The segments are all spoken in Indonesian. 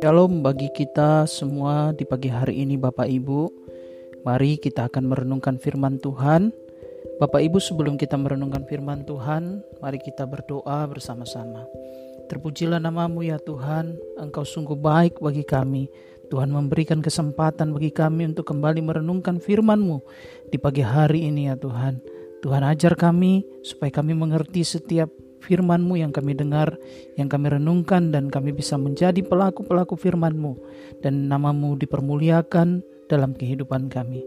Shalom bagi kita semua di pagi hari ini Bapak Ibu. Mari kita akan merenungkan firman Tuhan. Bapak Ibu sebelum kita merenungkan firman Tuhan Mari kita berdoa bersama-sama. Terpujilah namamu ya Tuhan. Engkau sungguh baik bagi kami. Tuhan memberikan kesempatan bagi kami untuk kembali merenungkan firman-Mu di pagi hari ini ya Tuhan. Tuhan ajar kami supaya kami mengerti setiap firman-Mu yang kami dengar, yang kami renungkan dan kami bisa menjadi pelaku-pelaku firman-Mu dan namamu dipermuliakan dalam kehidupan kami.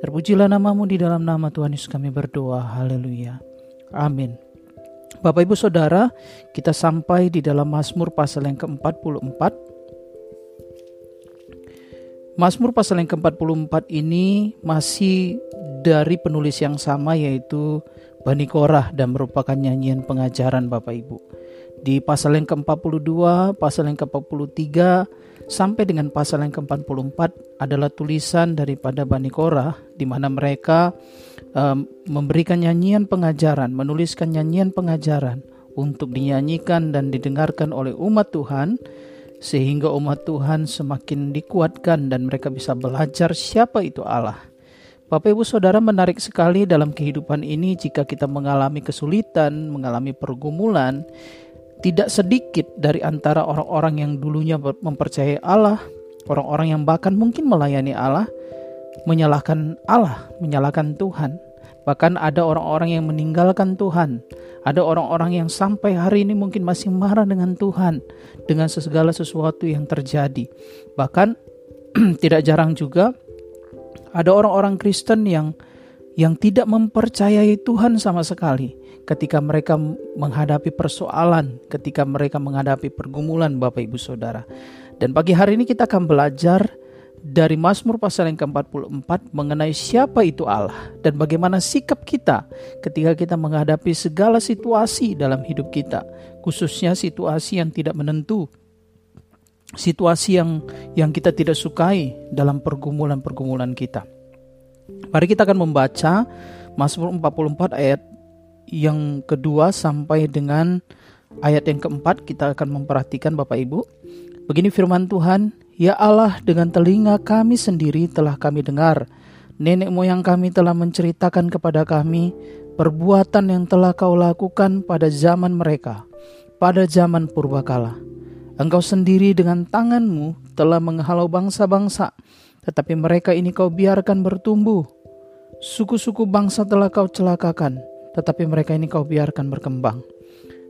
Terpujilah namamu di dalam nama Tuhan Yesus kami berdoa. Haleluya. Amin. Bapak Ibu Saudara, kita sampai di dalam Mazmur pasal yang ke-44. Mazmur pasal yang ke-44 ini masih dari penulis yang sama yaitu Bani Korah dan merupakan nyanyian pengajaran Bapak Ibu. Di pasal yang ke-42, pasal yang ke-43 sampai dengan pasal yang ke-44 adalah tulisan daripada Bani Korah di mana mereka um, memberikan nyanyian pengajaran, menuliskan nyanyian pengajaran untuk dinyanyikan dan didengarkan oleh umat Tuhan sehingga umat Tuhan semakin dikuatkan dan mereka bisa belajar siapa itu Allah. Bapak Ibu Saudara menarik sekali dalam kehidupan ini jika kita mengalami kesulitan, mengalami pergumulan, tidak sedikit dari antara orang-orang yang dulunya mempercayai Allah, orang-orang yang bahkan mungkin melayani Allah, menyalahkan Allah, menyalahkan Tuhan. Bahkan ada orang-orang yang meninggalkan Tuhan. Ada orang-orang yang sampai hari ini mungkin masih marah dengan Tuhan dengan segala sesuatu yang terjadi. Bahkan tidak jarang juga ada orang-orang Kristen yang yang tidak mempercayai Tuhan sama sekali ketika mereka menghadapi persoalan, ketika mereka menghadapi pergumulan Bapak Ibu Saudara. Dan pagi hari ini kita akan belajar dari Mazmur pasal yang ke-44 mengenai siapa itu Allah dan bagaimana sikap kita ketika kita menghadapi segala situasi dalam hidup kita, khususnya situasi yang tidak menentu, situasi yang yang kita tidak sukai dalam pergumulan-pergumulan kita. Mari kita akan membaca Mazmur 44 ayat yang kedua sampai dengan ayat yang keempat kita akan memperhatikan Bapak Ibu. Begini firman Tuhan, Ya Allah dengan telinga kami sendiri telah kami dengar, nenek moyang kami telah menceritakan kepada kami perbuatan yang telah kau lakukan pada zaman mereka, pada zaman purbakala Engkau sendiri dengan tanganmu telah menghalau bangsa-bangsa, tetapi mereka ini kau biarkan bertumbuh. Suku-suku bangsa telah kau celakakan, tetapi mereka ini kau biarkan berkembang.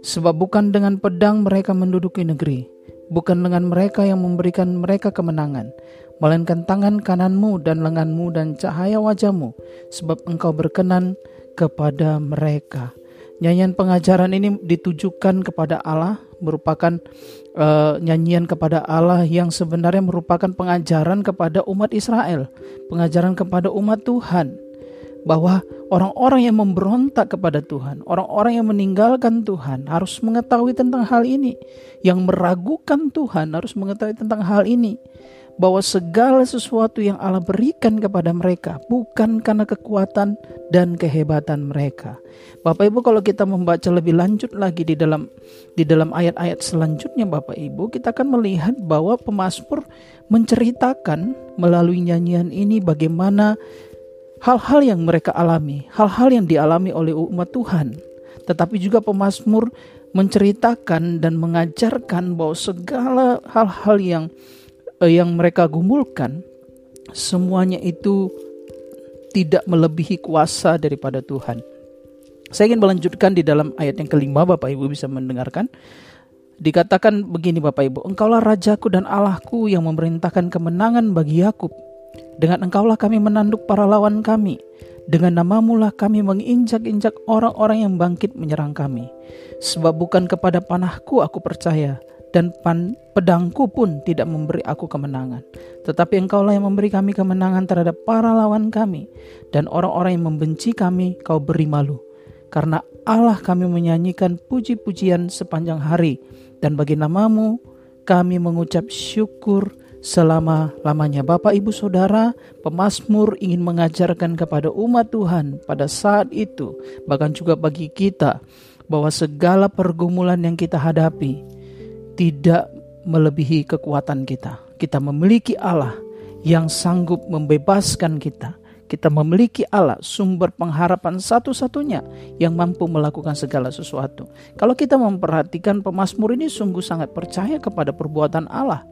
Sebab bukan dengan pedang mereka menduduki negeri, bukan dengan mereka yang memberikan mereka kemenangan, melainkan tangan kananmu dan lenganmu dan cahaya wajahmu, sebab engkau berkenan kepada mereka. Nyanyian pengajaran ini ditujukan kepada Allah, merupakan uh, nyanyian kepada Allah yang sebenarnya merupakan pengajaran kepada umat Israel, pengajaran kepada umat Tuhan. Bahwa orang-orang yang memberontak kepada Tuhan, orang-orang yang meninggalkan Tuhan harus mengetahui tentang hal ini. Yang meragukan Tuhan harus mengetahui tentang hal ini bahwa segala sesuatu yang Allah berikan kepada mereka bukan karena kekuatan dan kehebatan mereka. Bapak Ibu kalau kita membaca lebih lanjut lagi di dalam di dalam ayat-ayat selanjutnya Bapak Ibu, kita akan melihat bahwa pemazmur menceritakan melalui nyanyian ini bagaimana hal-hal yang mereka alami, hal-hal yang dialami oleh umat Tuhan. Tetapi juga pemazmur menceritakan dan mengajarkan bahwa segala hal-hal yang yang mereka gumulkan semuanya itu tidak melebihi kuasa daripada Tuhan. Saya ingin melanjutkan di dalam ayat yang kelima Bapak Ibu bisa mendengarkan. Dikatakan begini Bapak Ibu, Engkaulah Rajaku dan Allahku yang memerintahkan kemenangan bagi Yakub. Dengan engkaulah kami menanduk para lawan kami. Dengan namamu lah kami menginjak-injak orang-orang yang bangkit menyerang kami. Sebab bukan kepada panahku aku percaya, dan pan, pedangku pun tidak memberi aku kemenangan. Tetapi engkaulah yang memberi kami kemenangan terhadap para lawan kami, dan orang-orang yang membenci kami kau beri malu. Karena Allah kami menyanyikan puji-pujian sepanjang hari, dan bagi namamu kami mengucap syukur selama-lamanya. Bapak, Ibu, Saudara, pemazmur ingin mengajarkan kepada umat Tuhan pada saat itu, bahkan juga bagi kita, bahwa segala pergumulan yang kita hadapi tidak melebihi kekuatan kita. Kita memiliki Allah yang sanggup membebaskan kita. Kita memiliki Allah, sumber pengharapan satu-satunya yang mampu melakukan segala sesuatu. Kalau kita memperhatikan pemazmur ini sungguh sangat percaya kepada perbuatan Allah.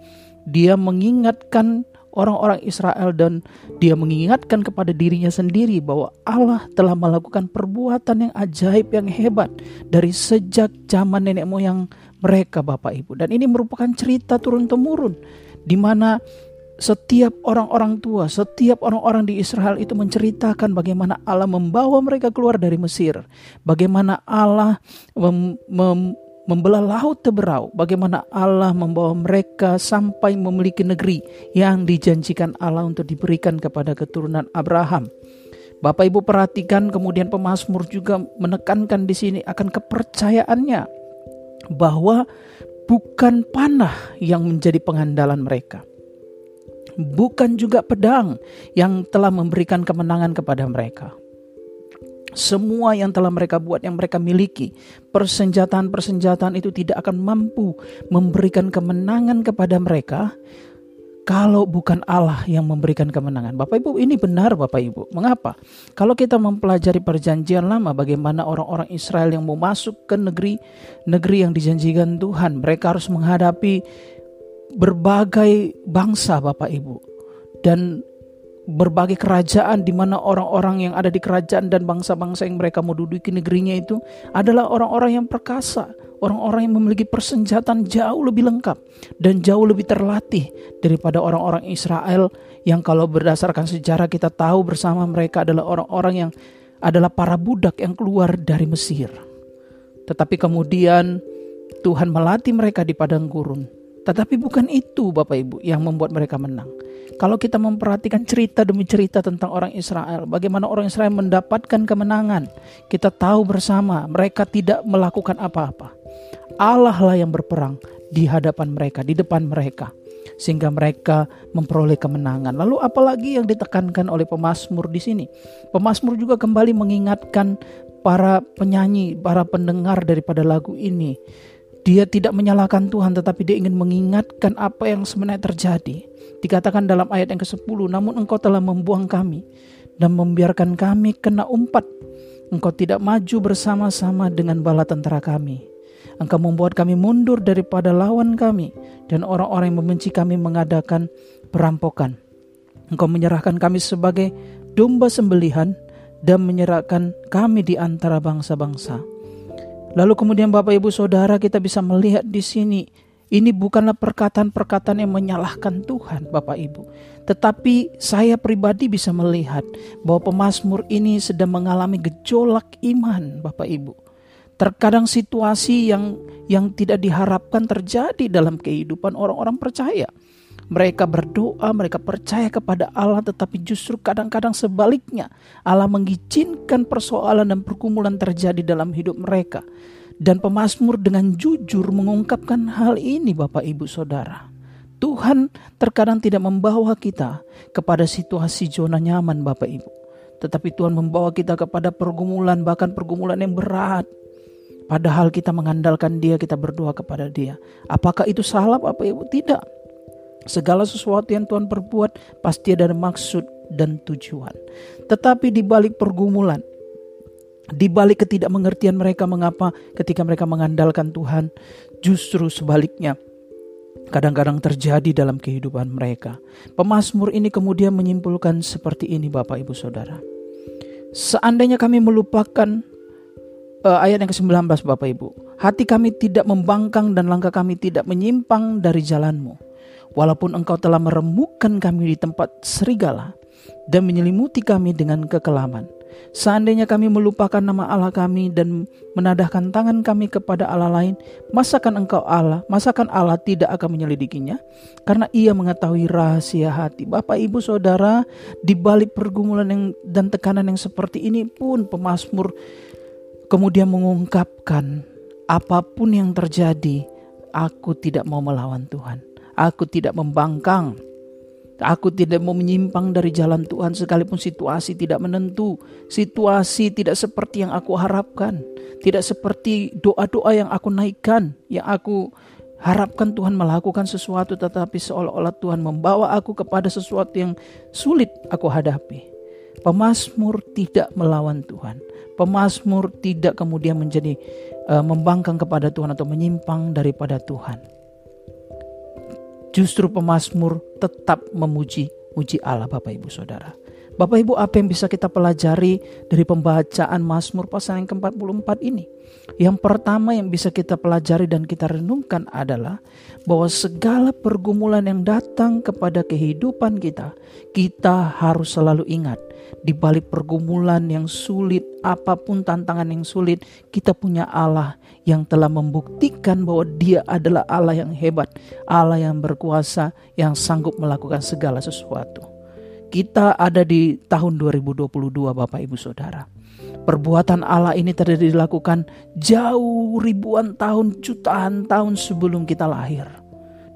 Dia mengingatkan orang-orang Israel dan dia mengingatkan kepada dirinya sendiri bahwa Allah telah melakukan perbuatan yang ajaib yang hebat dari sejak zaman nenek moyang mereka Bapak Ibu. Dan ini merupakan cerita turun temurun di mana setiap orang-orang tua, setiap orang-orang di Israel itu menceritakan bagaimana Allah membawa mereka keluar dari Mesir, bagaimana Allah mem, mem, membelah laut teberau, bagaimana Allah membawa mereka sampai memiliki negeri yang dijanjikan Allah untuk diberikan kepada keturunan Abraham. Bapak Ibu perhatikan. Kemudian pemazmur juga menekankan di sini akan kepercayaannya bahwa bukan panah yang menjadi pengandalan mereka. Bukan juga pedang yang telah memberikan kemenangan kepada mereka semua yang telah mereka buat, yang mereka miliki, persenjataan-persenjataan itu tidak akan mampu memberikan kemenangan kepada mereka kalau bukan Allah yang memberikan kemenangan. Bapak Ibu, ini benar Bapak Ibu. Mengapa? Kalau kita mempelajari perjanjian lama bagaimana orang-orang Israel yang mau masuk ke negeri negeri yang dijanjikan Tuhan, mereka harus menghadapi berbagai bangsa Bapak Ibu. Dan berbagai kerajaan di mana orang-orang yang ada di kerajaan dan bangsa-bangsa yang mereka mau duduki negerinya itu adalah orang-orang yang perkasa, orang-orang yang memiliki persenjataan jauh lebih lengkap dan jauh lebih terlatih daripada orang-orang Israel yang kalau berdasarkan sejarah kita tahu bersama mereka adalah orang-orang yang adalah para budak yang keluar dari Mesir. Tetapi kemudian Tuhan melatih mereka di padang gurun. Tetapi bukan itu Bapak Ibu yang membuat mereka menang. Kalau kita memperhatikan cerita demi cerita tentang orang Israel, bagaimana orang Israel mendapatkan kemenangan, kita tahu bersama mereka tidak melakukan apa-apa. Allah lah yang berperang di hadapan mereka, di depan mereka, sehingga mereka memperoleh kemenangan. Lalu apalagi yang ditekankan oleh pemazmur di sini? Pemazmur juga kembali mengingatkan para penyanyi, para pendengar daripada lagu ini. Dia tidak menyalahkan Tuhan tetapi dia ingin mengingatkan apa yang sebenarnya terjadi. Dikatakan dalam ayat yang ke-10, namun engkau telah membuang kami dan membiarkan kami kena umpat. Engkau tidak maju bersama-sama dengan bala tentara kami. Engkau membuat kami mundur daripada lawan kami dan orang-orang yang membenci kami mengadakan perampokan. Engkau menyerahkan kami sebagai domba sembelihan dan menyerahkan kami di antara bangsa-bangsa. Lalu kemudian Bapak Ibu Saudara kita bisa melihat di sini ini bukanlah perkataan-perkataan yang menyalahkan Tuhan, Bapak Ibu. Tetapi saya pribadi bisa melihat bahwa pemazmur ini sedang mengalami gejolak iman, Bapak Ibu. Terkadang situasi yang yang tidak diharapkan terjadi dalam kehidupan orang-orang percaya. Mereka berdoa, mereka percaya kepada Allah, tetapi justru kadang-kadang sebaliknya Allah mengizinkan persoalan dan pergumulan terjadi dalam hidup mereka dan pemazmur dengan jujur mengungkapkan hal ini Bapak Ibu Saudara. Tuhan terkadang tidak membawa kita kepada situasi zona nyaman Bapak Ibu. Tetapi Tuhan membawa kita kepada pergumulan bahkan pergumulan yang berat. Padahal kita mengandalkan dia, kita berdoa kepada dia. Apakah itu salah Bapak Ibu? Tidak. Segala sesuatu yang Tuhan perbuat pasti ada maksud dan tujuan. Tetapi di balik pergumulan, di balik ketidakmengertian mereka mengapa ketika mereka mengandalkan Tuhan, justru sebaliknya kadang-kadang terjadi dalam kehidupan mereka. Pemasmur ini kemudian menyimpulkan seperti ini Bapak Ibu Saudara. Seandainya kami melupakan uh, ayat yang ke-19 Bapak Ibu, hati kami tidak membangkang dan langkah kami tidak menyimpang dari jalanmu. Walaupun engkau telah meremukkan kami di tempat serigala dan menyelimuti kami dengan kekelaman Seandainya kami melupakan nama Allah kami dan menadahkan tangan kami kepada Allah lain, masakan engkau Allah, masakan Allah tidak akan menyelidikinya? Karena ia mengetahui rahasia hati. Bapak, Ibu, Saudara, di balik pergumulan dan tekanan yang seperti ini pun pemazmur kemudian mengungkapkan apa pun yang terjadi, aku tidak mau melawan Tuhan. Aku tidak membangkang Aku tidak mau menyimpang dari jalan Tuhan sekalipun situasi tidak menentu, situasi tidak seperti yang aku harapkan, tidak seperti doa-doa yang aku naikkan, yang aku harapkan Tuhan melakukan sesuatu tetapi seolah-olah Tuhan membawa aku kepada sesuatu yang sulit aku hadapi. Pemasmur tidak melawan Tuhan. Pemasmur tidak kemudian menjadi uh, membangkang kepada Tuhan atau menyimpang daripada Tuhan Justru pemazmur tetap memuji muji Allah Bapak Ibu Saudara. Bapak Ibu apa yang bisa kita pelajari dari pembacaan Mazmur pasal yang ke-44 ini? Yang pertama yang bisa kita pelajari dan kita renungkan adalah bahwa segala pergumulan yang datang kepada kehidupan kita, kita harus selalu ingat di balik pergumulan yang sulit, apa pun tantangan yang sulit, kita punya Allah yang telah membuktikan bahwa Dia adalah Allah yang hebat, Allah yang berkuasa, yang sanggup melakukan segala sesuatu. Kita ada di tahun 2022 Bapak Ibu Saudara. Perbuatan Allah ini terjadi dilakukan jauh ribuan tahun, jutaan tahun sebelum kita lahir.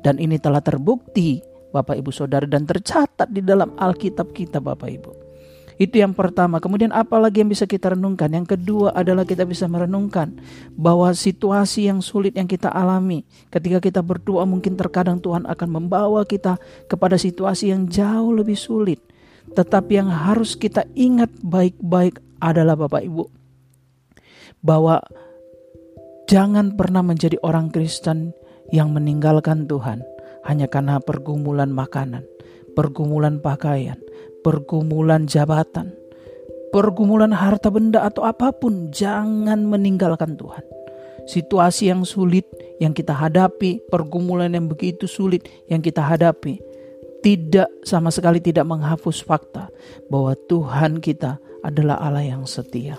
Dan ini telah terbukti Bapak Ibu Saudara dan tercatat di dalam Alkitab kita Bapak Ibu. Itu yang pertama. Kemudian apa lagi yang bisa kita renungkan? Yang kedua adalah kita bisa merenungkan bahwa situasi yang sulit yang kita alami ketika kita berdoa mungkin terkadang Tuhan akan membawa kita kepada situasi yang jauh lebih sulit. Tetapi yang harus kita ingat baik-baik adalah Bapak Ibu bahwa jangan pernah menjadi orang Kristen yang meninggalkan Tuhan hanya karena pergumulan makanan, pergumulan pakaian, pergumulan jabatan, pergumulan harta benda atau apa pun, jangan meninggalkan Tuhan. Situasi yang sulit yang kita hadapi, pergumulan yang begitu sulit yang kita hadapi, tidak sama sekali tidak menghapus fakta bahwa Tuhan kita adalah Allah yang setia.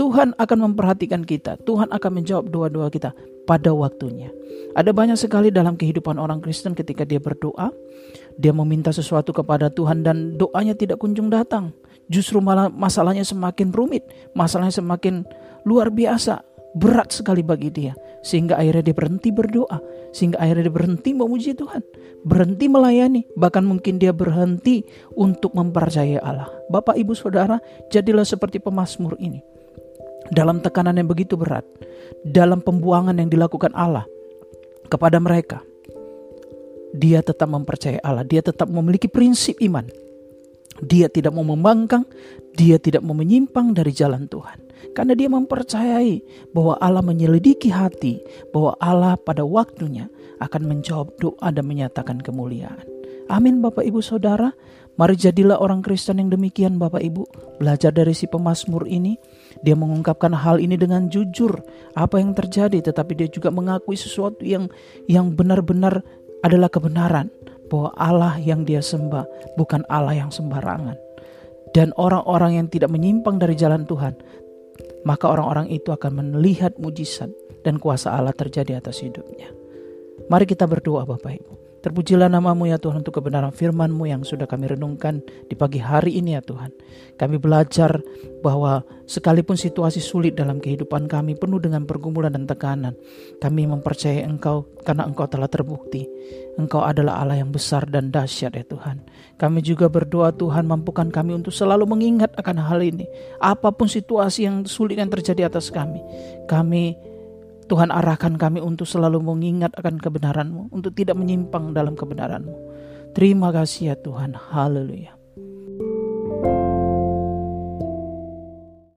Tuhan akan memperhatikan kita, Tuhan akan menjawab doa-doa kita pada waktunya. Ada banyak sekali dalam kehidupan orang Kristen ketika dia berdoa, dia meminta sesuatu kepada Tuhan dan doanya tidak kunjung datang. Justru malah masalahnya semakin rumit, masalahnya semakin luar biasa, berat sekali bagi dia. Sehingga akhirnya dia berhenti berdoa, sehingga akhirnya dia berhenti memuji Tuhan, berhenti melayani, bahkan mungkin dia berhenti untuk mempercayai Allah. Bapak, ibu, saudara, jadilah seperti pemasmur ini dalam tekanan yang begitu berat, dalam pembuangan yang dilakukan Allah kepada mereka, dia tetap mempercayai Allah, dia tetap memiliki prinsip iman. Dia tidak mau membangkang, dia tidak mau menyimpang dari jalan Tuhan. Karena dia mempercayai bahwa Allah menyelidiki hati, bahwa Allah pada waktunya akan menjawab doa dan menyatakan kemuliaan. Amin Bapak Ibu Saudara, mari jadilah orang Kristen yang demikian Bapak Ibu. Belajar dari si pemazmur ini, dia mengungkapkan hal ini dengan jujur apa yang terjadi tetapi dia juga mengakui sesuatu yang yang benar-benar adalah kebenaran bahwa Allah yang dia sembah bukan Allah yang sembarangan. Dan orang-orang yang tidak menyimpang dari jalan Tuhan, maka orang-orang itu akan melihat mujizat dan kuasa Allah terjadi atas hidupnya. Mari kita berdoa Bapak Ibu. Terpujilah namamu ya Tuhan untuk kebenaran firmanmu yang sudah kami renungkan di pagi hari ini ya Tuhan. Kami belajar bahwa sekalipun situasi sulit dalam kehidupan kami penuh dengan pergumulan dan tekanan. Kami mempercayai Engkau karena Engkau telah terbukti. Engkau adalah Allah yang besar dan dahsyat ya Tuhan. Kami juga berdoa Tuhan mampukan kami untuk selalu mengingat akan hal ini. Apa pun situasi yang sulit yang terjadi atas kami. Kami Tuhan arahkan kami untuk selalu mengingat akan kebenaran-Mu, untuk tidak menyimpang dalam kebenaran-Mu. Terima kasih ya Tuhan. Haleluya.